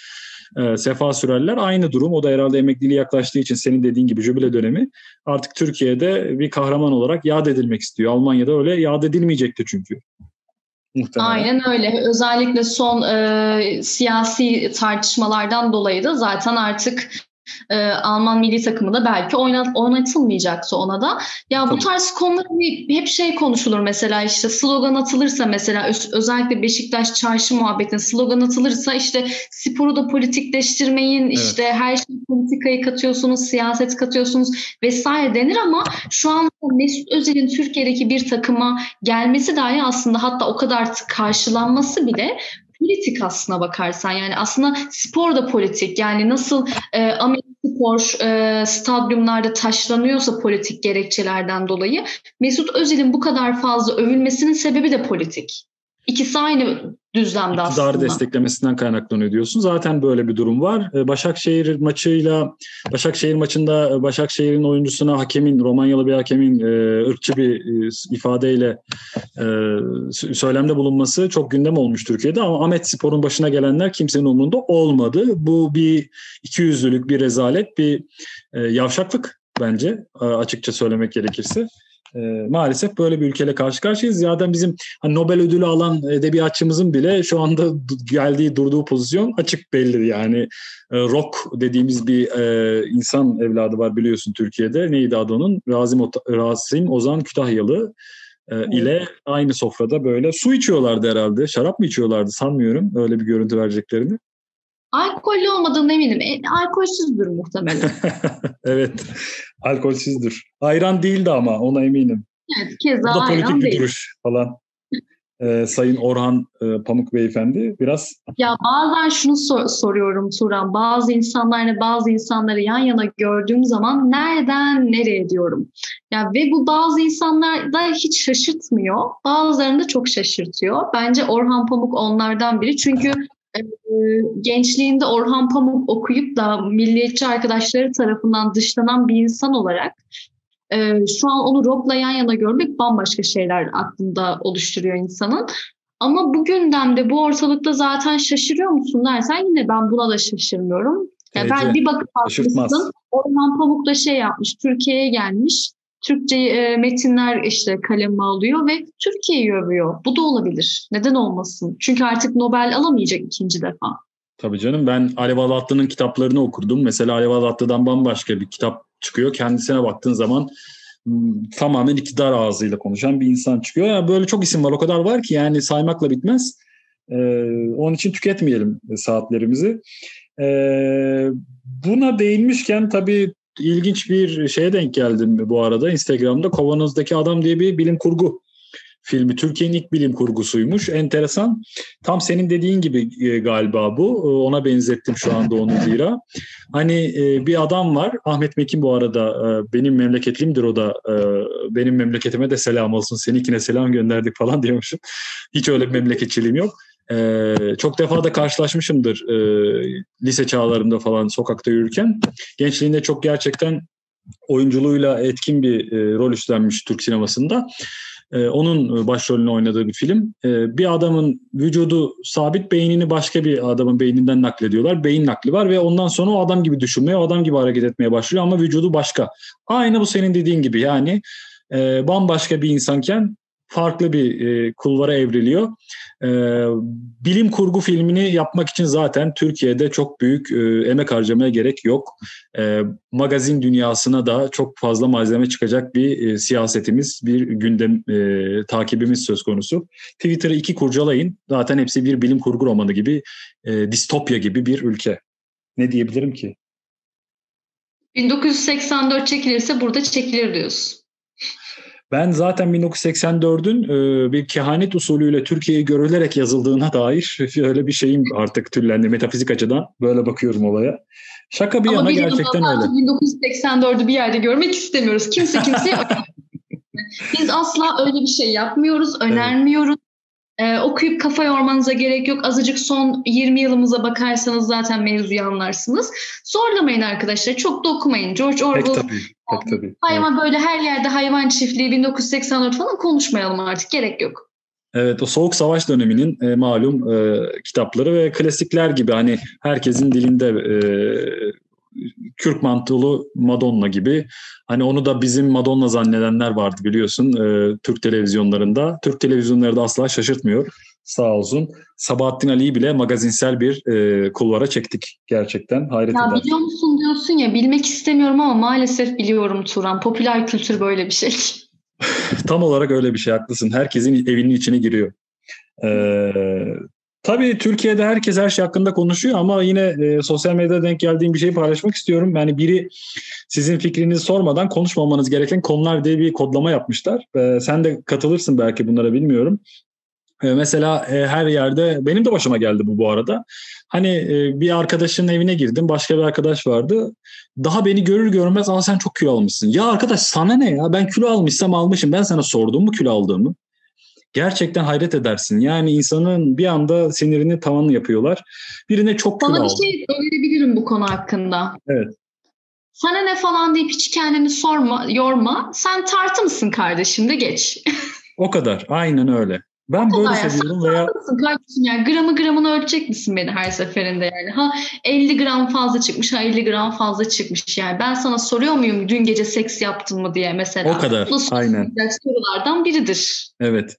e, sefa sürerler. Aynı durum. O da herhalde emekliliğe yaklaştığı için senin dediğin gibi jübile dönemi artık Türkiye'de bir kahraman olarak yad edilmek istiyor. Almanya'da öyle yad edilmeyecekti çünkü. Muhtemelen. Aynen öyle. Özellikle son e, siyasi tartışmalardan dolayı da zaten artık e, Alman milli takımı da belki oynat, oynatılmayacaktı ona da. Ya Tabii. bu tarz konular hep şey konuşulur mesela işte slogan atılırsa mesela özellikle Beşiktaş çarşı muhabbetine slogan atılırsa işte sporu da politikleştirmeyin evet. işte her şey politikayı katıyorsunuz, siyaset katıyorsunuz vesaire denir ama şu an Mesut Özil'in Türkiye'deki bir takıma gelmesi dahi aslında hatta o kadar karşılanması bile politik aslına bakarsan yani aslında spor da politik yani nasıl e, Amerika spor e, stadyumlarda taşlanıyorsa politik gerekçelerden dolayı Mesut Özil'in bu kadar fazla övülmesinin sebebi de politik. İkisi aynı düzlemde aslında. İktidar desteklemesinden kaynaklanıyor diyorsun. Zaten böyle bir durum var. Ee, Başakşehir maçıyla Başakşehir maçında e, Başakşehir'in oyuncusuna hakemin Romanyalı bir hakemin e, ırkçı bir e, ifadeyle söylemde bulunması çok gündem olmuş Türkiye'de ama Ahmet Spor'un başına gelenler kimsenin umurunda olmadı. Bu bir ikiyüzlülük, bir rezalet, bir yavşaklık bence açıkça söylemek gerekirse. E, maalesef böyle bir ülkeyle karşı karşıyayız. Zaten bizim hani Nobel ödülü alan edebiyatçımızın bile şu anda geldiği durduğu pozisyon açık belli. Yani e, rock dediğimiz bir e, insan evladı var biliyorsun Türkiye'de. Neydi adı onun? Razim, Rasim Ozan Kütahyalı e, ile aynı sofrada böyle su içiyorlardı herhalde. Şarap mı içiyorlardı sanmıyorum öyle bir görüntü vereceklerini. Alkollü olmadığını eminim. E, alkolsüzdür muhtemelen. <laughs> evet. Alkolsüzdür. Ayran değildi ama ona eminim. Evet. Keza Bu da politik ayran bir değil. duruş falan. ee, Sayın Orhan e, Pamuk Beyefendi biraz... Ya bazen şunu sor- soruyorum Turan. Bazı insanlarla bazı insanları yan yana gördüğüm zaman nereden nereye diyorum. Ya ve bu bazı insanlar da hiç şaşırtmıyor. Bazılarını da çok şaşırtıyor. Bence Orhan Pamuk onlardan biri. Çünkü gençliğinde Orhan Pamuk okuyup da milliyetçi arkadaşları tarafından dışlanan bir insan olarak e, şu an onu Rob'la yan yana görmek bambaşka şeyler aklında oluşturuyor insanın. Ama bu gündemde bu ortalıkta zaten şaşırıyor musun dersen yine ben buna da şaşırmıyorum. Yani ben bir bakıp haklısın. Orhan Pamuk da şey yapmış, Türkiye'ye gelmiş. Türkçe e, metinler işte kaleme alıyor ve Türkiye'yi övüyor. Bu da olabilir. Neden olmasın? Çünkü artık Nobel alamayacak ikinci defa. Tabii canım ben Alev Alatlı'nın kitaplarını okurdum. Mesela Alev Alatlı'dan bambaşka bir kitap çıkıyor. Kendisine baktığın zaman tamamen iktidar ağzıyla konuşan bir insan çıkıyor. Yani böyle çok isim var o kadar var ki yani saymakla bitmez. Ee, onun için tüketmeyelim saatlerimizi. Ee, buna değinmişken tabii ilginç bir şeye denk geldim bu arada Instagram'da. Kovanoz'daki Adam diye bir bilim kurgu filmi. Türkiye'nin ilk bilim kurgusuymuş. Enteresan. Tam senin dediğin gibi e, galiba bu. E, ona benzettim şu anda onu zira. Hani e, bir adam var. Ahmet Mekin bu arada benim memleketlimdir o da. Benim memleketime de selam olsun. Seninkine selam gönderdik falan <laughs> diyormuşum. Hiç öyle memleketçiliğim yok. Ee, çok defa da karşılaşmışımdır e, lise çağlarımda falan sokakta yürürken. Gençliğinde çok gerçekten oyunculuğuyla etkin bir e, rol üstlenmiş Türk sinemasında. E, onun başrolünü oynadığı bir film. E, bir adamın vücudu sabit beynini başka bir adamın beyninden naklediyorlar. Beyin nakli var ve ondan sonra o adam gibi düşünmeye, o adam gibi hareket etmeye başlıyor ama vücudu başka. Aynı bu senin dediğin gibi yani e, bambaşka bir insanken farklı bir e, kulvara evriliyor. E, bilim kurgu filmini yapmak için zaten Türkiye'de çok büyük e, emek harcamaya gerek yok. E, magazin dünyasına da çok fazla malzeme çıkacak bir e, siyasetimiz, bir gündem e, takibimiz söz konusu. Twitter'ı iki kurcalayın. Zaten hepsi bir bilim kurgu romanı gibi, e, distopya gibi bir ülke. Ne diyebilirim ki? 1984 çekilirse burada çekilir diyorsun. Ben zaten 1984'ün e, bir kehanet usulüyle Türkiye'yi görülerek yazıldığına dair <laughs> öyle bir şeyim artık türlendi metafizik açıdan. Böyle bakıyorum olaya. Şaka bir Ama yana bir gerçekten öyle. 1984'ü bir yerde görmek istemiyoruz. Kimse kimseye <laughs> Biz asla öyle bir şey yapmıyoruz, önermiyoruz. Ee, okuyup kafa yormanıza gerek yok. Azıcık son 20 yılımıza bakarsanız zaten mevzuyu anlarsınız. Zorlamayın arkadaşlar. Çok da okumayın. George Orwell. Pek tabii. Pek tabii. Hayvan evet. böyle her yerde hayvan çiftliği 1984 falan konuşmayalım artık. Gerek yok. Evet o Soğuk Savaş döneminin e, malum e, kitapları ve klasikler gibi hani herkesin dilinde e, kürk mantolu Madonna gibi. Hani onu da bizim Madonna zannedenler vardı biliyorsun e, Türk televizyonlarında. Türk televizyonları da asla şaşırtmıyor sağ olsun. Sabahattin Ali'yi bile magazinsel bir e, kulvara çektik gerçekten. Hayret ya eder. Biliyor musun diyorsun ya bilmek istemiyorum ama maalesef biliyorum Turan. Popüler kültür böyle bir şey. <laughs> Tam olarak öyle bir şey haklısın. Herkesin evinin içine giriyor. Ee, Tabii Türkiye'de herkes her şey hakkında konuşuyor ama yine e, sosyal medyada denk geldiğim bir şeyi paylaşmak istiyorum. Yani biri sizin fikrinizi sormadan konuşmamanız gereken konular diye bir kodlama yapmışlar. E, sen de katılırsın belki bunlara bilmiyorum. E, mesela e, her yerde benim de başıma geldi bu bu arada. Hani e, bir arkadaşın evine girdim. Başka bir arkadaş vardı. Daha beni görür görmez ama sen çok kilo almışsın. Ya arkadaş sana ne ya? Ben kilo almışsam almışım. Ben sana sordum mu kilo aldığımı? Gerçekten hayret edersin. Yani insanın bir anda sinirini tavan yapıyorlar. Birine çok Sana bir şey önerebilirim bu konu hakkında. Evet. Sana ne falan deyip hiç kendini sorma, yorma. Sen tartı mısın kardeşim de geç. <laughs> o kadar. Aynen öyle. Ben böyle ya, seviyorum veya... Kardeşim yani gramı gramını ölçecek misin beni her seferinde yani? Ha 50 gram fazla çıkmış, ha 50 gram fazla çıkmış yani. Ben sana soruyor muyum dün gece seks yaptın mı diye mesela. O kadar, Nasıl aynen. sorulardan biridir. Evet.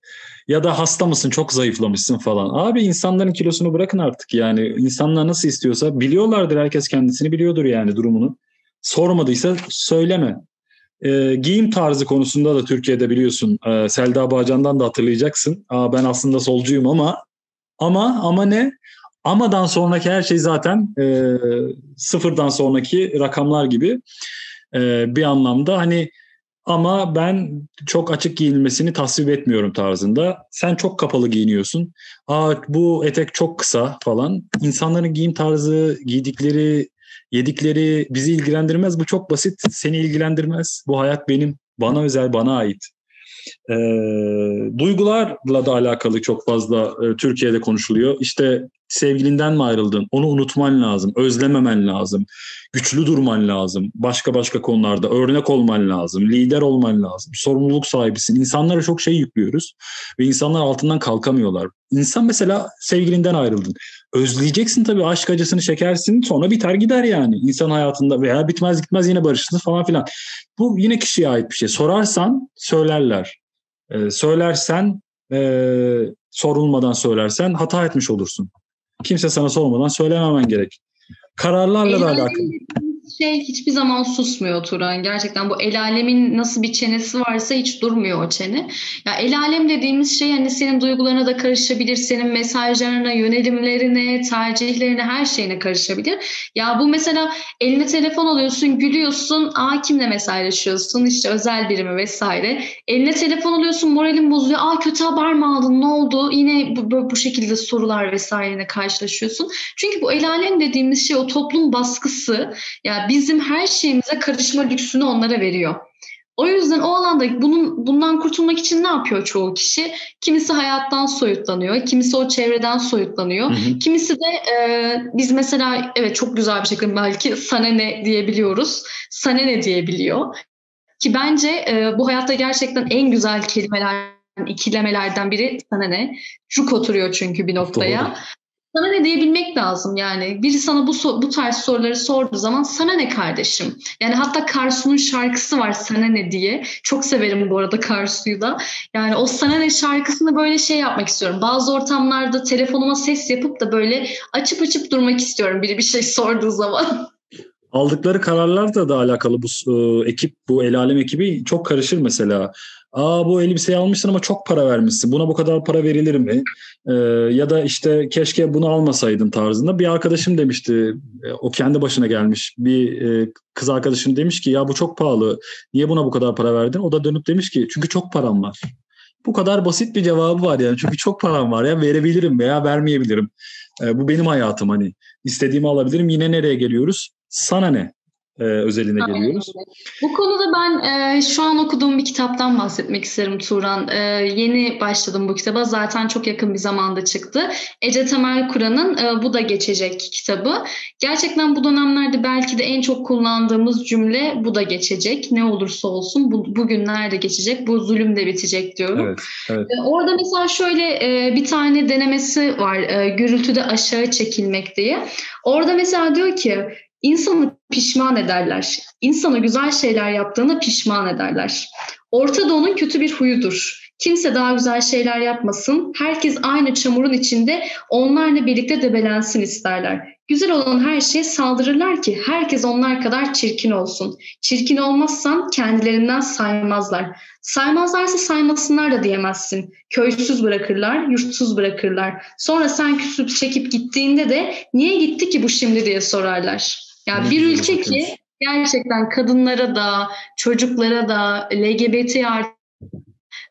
Ya da hasta mısın, çok zayıflamışsın falan. Abi insanların kilosunu bırakın artık yani. İnsanlar nasıl istiyorsa biliyorlardır herkes kendisini biliyordur yani durumunu. Sormadıysa söyleme. E, giyim tarzı konusunda da Türkiye'de biliyorsun e, Selda Bağcan'dan da hatırlayacaksın. Aa, ben aslında solcuyum ama ama ama ne? Amadan sonraki her şey zaten e, sıfırdan sonraki rakamlar gibi e, bir anlamda hani ama ben çok açık giyinmesini tasvip etmiyorum tarzında. Sen çok kapalı giyiniyorsun. Aa bu etek çok kısa falan. İnsanların giyim tarzı, giydikleri Yedikleri bizi ilgilendirmez. Bu çok basit. Seni ilgilendirmez. Bu hayat benim. Bana özel, bana ait. E, duygularla da alakalı çok fazla e, Türkiye'de konuşuluyor. İşte sevgilinden mi ayrıldın? Onu unutman lazım, özlememen lazım, güçlü durman lazım. Başka başka konularda örnek olman lazım, lider olman lazım, sorumluluk sahibisin. İnsanlara çok şey yüklüyoruz ve insanlar altından kalkamıyorlar. İnsan mesela sevgilinden ayrıldın. Özleyeceksin tabii aşk acısını çekersin sonra biter gider yani. insan hayatında veya bitmez gitmez yine barışırsınız falan filan. Bu yine kişiye ait bir şey. Sorarsan söylerler. Ee, söylersen e, sorulmadan söylersen hata etmiş olursun. Kimse sana sormadan söylememen gerek. Kararlarla da alakalı şey hiçbir zaman susmuyor Turan. Gerçekten bu el alemin nasıl bir çenesi varsa hiç durmuyor o çene. Ya el alem dediğimiz şey hani senin duygularına da karışabilir, senin mesajlarına, yönelimlerine, tercihlerine, her şeyine karışabilir. Ya bu mesela eline telefon alıyorsun, gülüyorsun, aa kimle mesajlaşıyorsun, işte özel birimi vesaire. Eline telefon alıyorsun, moralin bozuyor, aa kötü haber mi aldın, ne oldu? Yine bu, bu şekilde sorular vesaireyle karşılaşıyorsun. Çünkü bu el alem dediğimiz şey o toplum baskısı. Ya bizim her şeyimize karışma lüksünü onlara veriyor. O yüzden o alanda bunun bundan kurtulmak için ne yapıyor çoğu kişi? Kimisi hayattan soyutlanıyor, kimisi o çevreden soyutlanıyor. Hı hı. Kimisi de e, biz mesela evet çok güzel bir şekilde belki sana ne diyebiliyoruz. Sana ne diyebiliyor. Ki bence e, bu hayatta gerçekten en güzel kelimeler ikilemelerden biri sana ne? Cuk oturuyor çünkü bir noktaya. Doğru. Sana ne diyebilmek lazım yani. Biri sana bu bu tarz soruları sorduğu zaman sana ne kardeşim? Yani hatta Karsu'nun şarkısı var sana ne diye. Çok severim bu arada Karsu'yu da. Yani o sana ne şarkısını böyle şey yapmak istiyorum. Bazı ortamlarda telefonuma ses yapıp da böyle açıp açıp durmak istiyorum biri bir şey sorduğu zaman. Aldıkları kararlarla da alakalı bu e, ekip, bu El Alem ekibi çok karışır mesela. Aa bu elbiseyi almışsın ama çok para vermişsin. Buna bu kadar para verilir mi? Ee, ya da işte keşke bunu almasaydın tarzında. Bir arkadaşım demişti, e, o kendi başına gelmiş. Bir e, kız arkadaşım demiş ki ya bu çok pahalı. Niye buna bu kadar para verdin? O da dönüp demiş ki çünkü çok param var. Bu kadar basit bir cevabı var yani. Çünkü çok param var ya verebilirim veya vermeyebilirim. Ee, bu benim hayatım hani. istediğimi alabilirim. Yine nereye geliyoruz? Sana ne? E, özeline Aynen. geliyoruz. Bu konuda ben e, şu an okuduğum bir kitaptan bahsetmek isterim Turan. E, yeni başladım bu kitaba. Zaten çok yakın bir zamanda çıktı. Ece Temel Kur'an'ın e, Bu da Geçecek kitabı. Gerçekten bu dönemlerde belki de en çok kullandığımız cümle bu da geçecek. Ne olursa olsun bu, bugünler de geçecek. Bu zulüm de bitecek diyorum. Evet, evet. E, orada mesela şöyle e, bir tane denemesi var. E, gürültüde aşağı çekilmek diye. Orada mesela diyor ki İnsanı pişman ederler. İnsana güzel şeyler yaptığına pişman ederler. Orta Doğu'nun kötü bir huyudur. Kimse daha güzel şeyler yapmasın. Herkes aynı çamurun içinde onlarla birlikte debelensin isterler. Güzel olan her şeye saldırırlar ki herkes onlar kadar çirkin olsun. Çirkin olmazsan kendilerinden saymazlar. Saymazlarsa saymasınlar da diyemezsin. Köysüz bırakırlar, yurtsuz bırakırlar. Sonra sen küsüp çekip gittiğinde de niye gitti ki bu şimdi diye sorarlar. Yani bir ülke ki gerçekten kadınlara da, çocuklara da, LGBT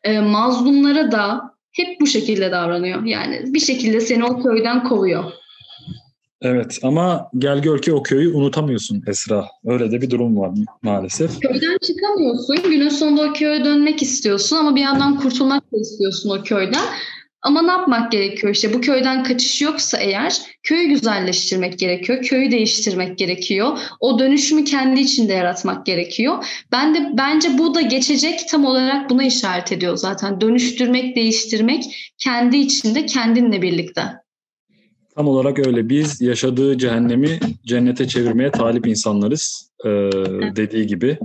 e, mazlumlara da hep bu şekilde davranıyor. Yani bir şekilde seni o köyden kovuyor. Evet ama gel gör ki o köyü unutamıyorsun Esra. Öyle de bir durum var maalesef. Köyden çıkamıyorsun. Günün sonunda o köye dönmek istiyorsun ama bir yandan kurtulmak da istiyorsun o köyden. Ama ne yapmak gerekiyor işte bu köyden kaçış yoksa eğer köyü güzelleştirmek gerekiyor, köyü değiştirmek gerekiyor. O dönüşümü kendi içinde yaratmak gerekiyor. Ben de bence bu da geçecek tam olarak buna işaret ediyor zaten. Dönüştürmek, değiştirmek kendi içinde kendinle birlikte. Tam olarak öyle. Biz yaşadığı cehennemi cennete çevirmeye talip insanlarız. Ee, dediği gibi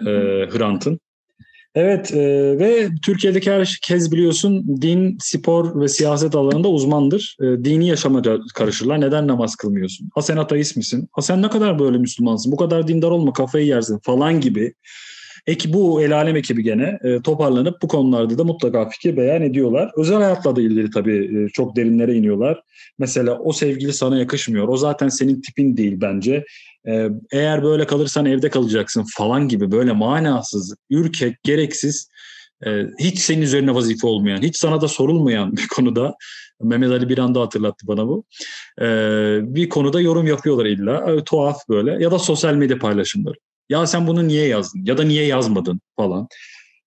e, Hrant'ın. Evet e, ve Türkiye'deki herkes biliyorsun din, spor ve siyaset alanında uzmandır. E, dini yaşama karışırlar. Neden namaz kılmıyorsun? Ha sen ateist misin? Ha sen ne kadar böyle Müslümansın? Bu kadar dindar olma kafayı yersin falan gibi. Eki, bu el alem ekibi gene e, toparlanıp bu konularda da mutlaka fikir beyan ediyorlar. Özel hayatla da ilgili tabii e, çok derinlere iniyorlar. Mesela o sevgili sana yakışmıyor. O zaten senin tipin değil bence. E, eğer böyle kalırsan evde kalacaksın falan gibi böyle manasız, ürkek, gereksiz e, hiç senin üzerine vazife olmayan, hiç sana da sorulmayan bir konuda Mehmet Ali bir anda hatırlattı bana bu. E, bir konuda yorum yapıyorlar illa. E, tuhaf böyle. Ya da sosyal medya paylaşımları. Ya sen bunu niye yazdın? Ya da niye yazmadın falan.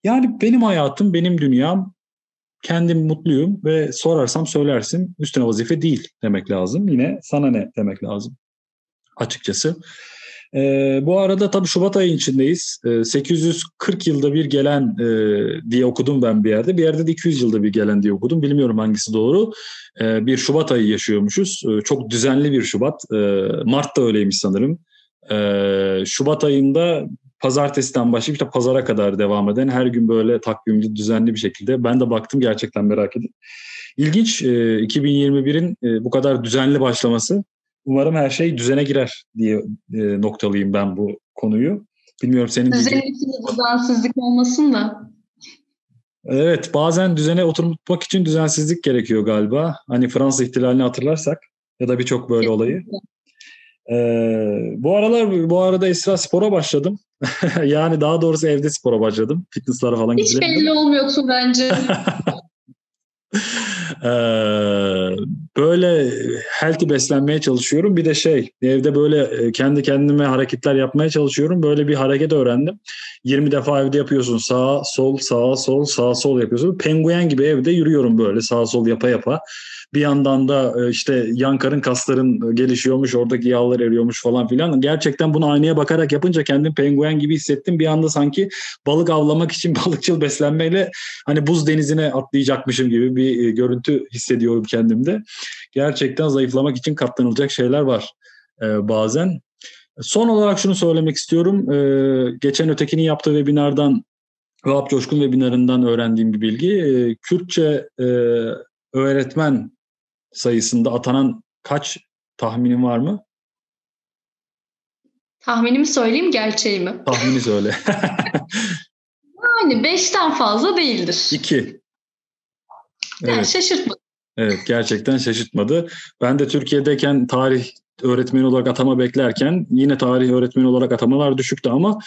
Yani benim hayatım, benim dünyam. Kendim mutluyum ve sorarsam söylersin. Üstüne vazife değil demek lazım. Yine sana ne demek lazım açıkçası. Ee, bu arada tabii Şubat ayı içindeyiz. Ee, 840 yılda bir gelen e, diye okudum ben bir yerde. Bir yerde de 200 yılda bir gelen diye okudum. Bilmiyorum hangisi doğru. Ee, bir Şubat ayı yaşıyormuşuz. Ee, çok düzenli bir Şubat. Ee, Mart da öyleymiş sanırım. Ee, Şubat ayında pazartesiden başlayıp işte pazara kadar devam eden her gün böyle takvimli düzenli bir şekilde. Ben de baktım gerçekten merak edip. İlginç e, 2021'in e, bu kadar düzenli başlaması. Umarım her şey düzene girer diye e, noktalıyım ben bu konuyu. Bilmiyorum senin Düzen içinde düzensizlik olmasın da. Evet bazen düzene oturmak için düzensizlik gerekiyor galiba. Hani Fransız ihtilalini hatırlarsak ya da birçok böyle olayı. Ee, bu aralar bu arada Esra spora başladım. <laughs> yani daha doğrusu evde spora başladım. Fitnesslara falan Hiç belli olmuyorsun <laughs> bence. ee, böyle healthy beslenmeye çalışıyorum. Bir de şey evde böyle e, kendi kendime hareketler yapmaya çalışıyorum. Böyle bir hareket öğrendim. 20 defa evde yapıyorsun. Sağ, sol, sağ, sol, sağ, sol yapıyorsun. Penguen gibi evde yürüyorum böyle sağ sol yapa yapa. Bir yandan da e, işte yan karın kasların gelişiyormuş, oradaki yağlar eriyormuş falan filan. Gerçekten bunu aynaya bakarak yapınca kendim penguen gibi hissettim. Bir anda sanki balık avlamak için <laughs> balıkçıl beslenmeyle hani buz denizine atlayacakmışım gibi bir e, görüntü hissediyorum kendimde. Gerçekten zayıflamak için katlanılacak şeyler var e, bazen. Son olarak şunu söylemek istiyorum. geçen ötekinin yaptığı webinardan Vahap Coşkun webinarından öğrendiğim bir bilgi. Kürtçe öğretmen sayısında atanan kaç tahminin var mı? Tahminimi söyleyeyim gerçeği mi? Tahmini söyle. <laughs> <laughs> yani beşten fazla değildir. İki. Yani evet. şaşırtmadı. Evet gerçekten şaşırtmadı. Ben de Türkiye'deyken tarih öğretmeni olarak atama beklerken yine tarih öğretmeni olarak atamalar düşüktü ama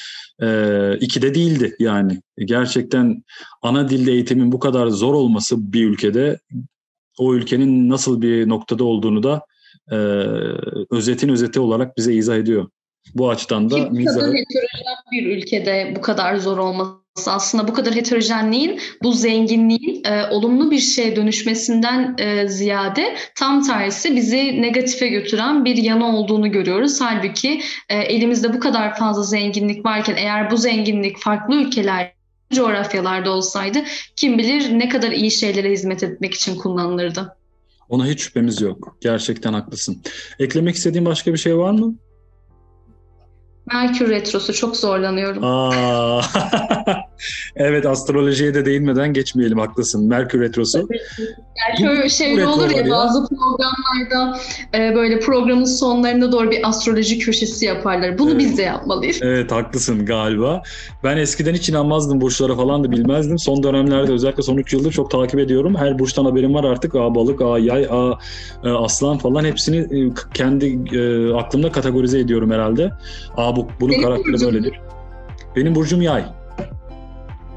e, iki de değildi yani. Gerçekten ana dilde eğitimin bu kadar zor olması bir ülkede o ülkenin nasıl bir noktada olduğunu da e, özetin özeti olarak bize izah ediyor. Bu açıdan da Ki bu kadar heterojen bir ülkede bu kadar zor olması aslında bu kadar heterojenliğin, bu zenginliğin e, olumlu bir şeye dönüşmesinden e, ziyade tam tersi bizi negatife götüren bir yanı olduğunu görüyoruz. Halbuki e, elimizde bu kadar fazla zenginlik varken eğer bu zenginlik farklı ülkeler coğrafyalarda olsaydı kim bilir ne kadar iyi şeylere hizmet etmek için kullanılırdı. Ona hiç şüphemiz yok. Gerçekten haklısın. Eklemek istediğin başka bir şey var mı? Merkür Retrosu çok zorlanıyorum. Aa, <laughs> evet astrolojiye de değinmeden geçmeyelim haklısın. Merkür Retrosu. Yani şöyle şey olur ya, bazı programlarda e, böyle programın sonlarında doğru bir astroloji köşesi yaparlar. Bunu evet. biz de yapmalıyız. Evet haklısın galiba. Ben eskiden hiç inanmazdım burçlara falan da bilmezdim. Son dönemlerde özellikle son 3 yıldır çok takip ediyorum. Her burçtan haberim var artık. A balık, A yay, A e, aslan falan hepsini e, kendi e, aklımda kategorize ediyorum herhalde. A bu, bunun Benim karakteri burcum. böyledir. Benim burcum yay.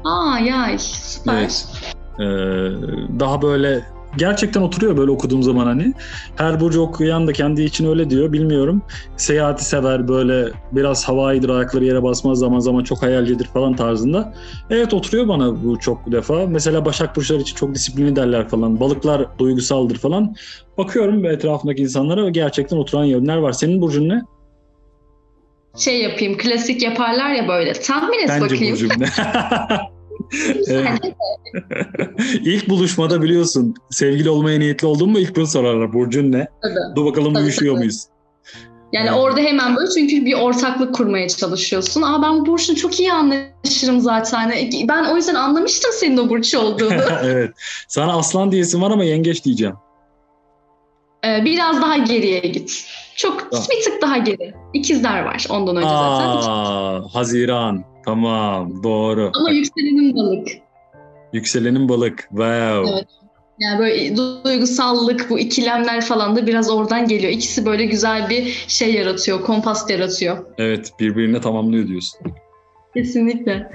Aa yay süper. Evet. Ee, daha böyle gerçekten oturuyor böyle okuduğum zaman hani. Her burcu okuyan da kendi için öyle diyor bilmiyorum. Seyahati sever böyle biraz havaidir ayakları yere basmaz zaman zaman çok hayalcidir falan tarzında. Evet oturuyor bana bu çok defa. Mesela Başak Burçları için çok disiplinli derler falan. Balıklar duygusaldır falan. Bakıyorum etrafındaki insanlara gerçekten oturan yönler var. Senin burcun ne? Şey yapayım, klasik yaparlar ya böyle. Tahmin et Bence bakayım. bu cümle. <laughs> İlk buluşmada biliyorsun sevgili olmaya niyetli oldun mu ilk bunu sorarlar. Burcun ne? Tabii. Dur bakalım tabii, uyuşuyor tabii. muyuz? Yani evet. orada hemen böyle çünkü bir ortaklık kurmaya çalışıyorsun. Aa ben Burç'la çok iyi anlaşırım zaten. Ben o yüzden anlamıştım senin o Burç olduğunu. <laughs> evet. Sana aslan diyesin var ama yengeç diyeceğim. Ee, biraz daha geriye git. Çok tamam. bir tık daha geri. İkizler var ondan önce Aa, zaten. Haziran. Tamam doğru. Ama yükselenin balık. Yükselenin balık. Wow. Evet. Yani böyle duygusallık, bu ikilemler falan da biraz oradan geliyor. İkisi böyle güzel bir şey yaratıyor, kompas yaratıyor. Evet, birbirine tamamlıyor diyorsun. Kesinlikle.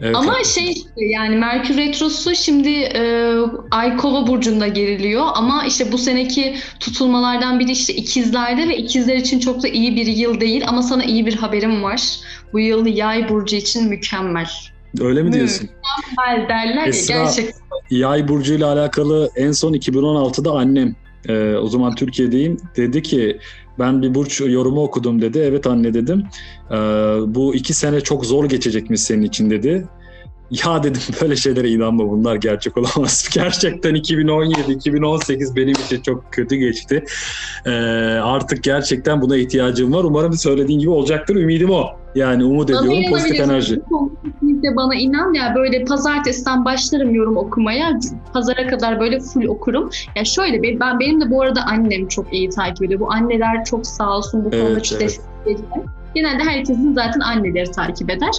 Evet, Ama şey yani Merkür Retrosu şimdi e, Ay Kova burcunda geriliyor ama işte bu seneki tutulmalardan biri işte ikizlerde ve ikizler için çok da iyi bir yıl değil ama sana iyi bir haberim var. Bu yıl Yay burcu için mükemmel. Öyle mi diyorsun? Mükemmel derler Esra, ya gerçekten. Yay burcu ile alakalı en son 2016'da annem e, o zaman Türkiye'deyim dedi ki ben bir burç yorumu okudum dedi. Evet anne dedim. Ee, bu iki sene çok zor geçecekmiş senin için dedi. Ya dedim böyle şeylere inanma bunlar gerçek olamaz. <laughs> Gerçekten 2017-2018 benim için çok kötü geçti. Ee, artık gerçekten buna ihtiyacım var. Umarım söylediğin gibi olacaktır. Ümidim o. Yani umut bana ediyorum pozitif enerji. Kesinlikle bana inan ya böyle pazartesiden başlarım yorum okumaya. Pazara kadar böyle full okurum. Ya şöyle ben benim de bu arada annem çok iyi takip ediyor. Bu anneler çok sağ olsun bu konuda evet, çok evet. destekleyici. Genelde herkesin zaten anneleri takip eder.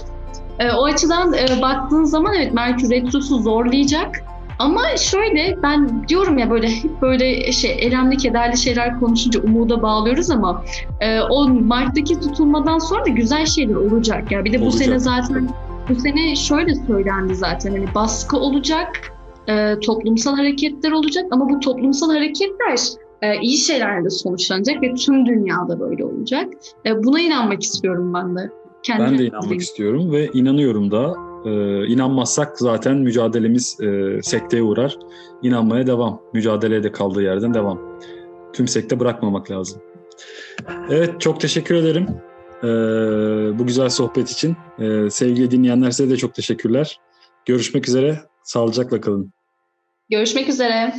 E, o açıdan e, baktığın zaman evet Merkür Retrosu zorlayacak. Ama şöyle ben diyorum ya böyle hep <laughs> böyle şey elemli kederli şeyler konuşunca umuda bağlıyoruz ama e, o Mart'taki tutulmadan sonra da güzel şeyler olacak. Ya bir de bu olacak. sene zaten bu sene şöyle söylendi zaten hani baskı olacak e, toplumsal hareketler olacak ama bu toplumsal hareketler e, iyi şeylerle sonuçlanacak ve tüm dünyada böyle olacak. E, buna inanmak istiyorum ben de. Kendi ben de inanmak dileğim. istiyorum ve inanıyorum da. E, inanmazsak zaten mücadelemiz e, sekteye uğrar. İnanmaya devam. Mücadeleye de kaldığı yerden devam. Tüm sekte bırakmamak lazım. Evet çok teşekkür ederim e, bu güzel sohbet için. E, sevgili dinleyenler size de çok teşekkürler. Görüşmek üzere. Sağlıcakla kalın. Görüşmek üzere.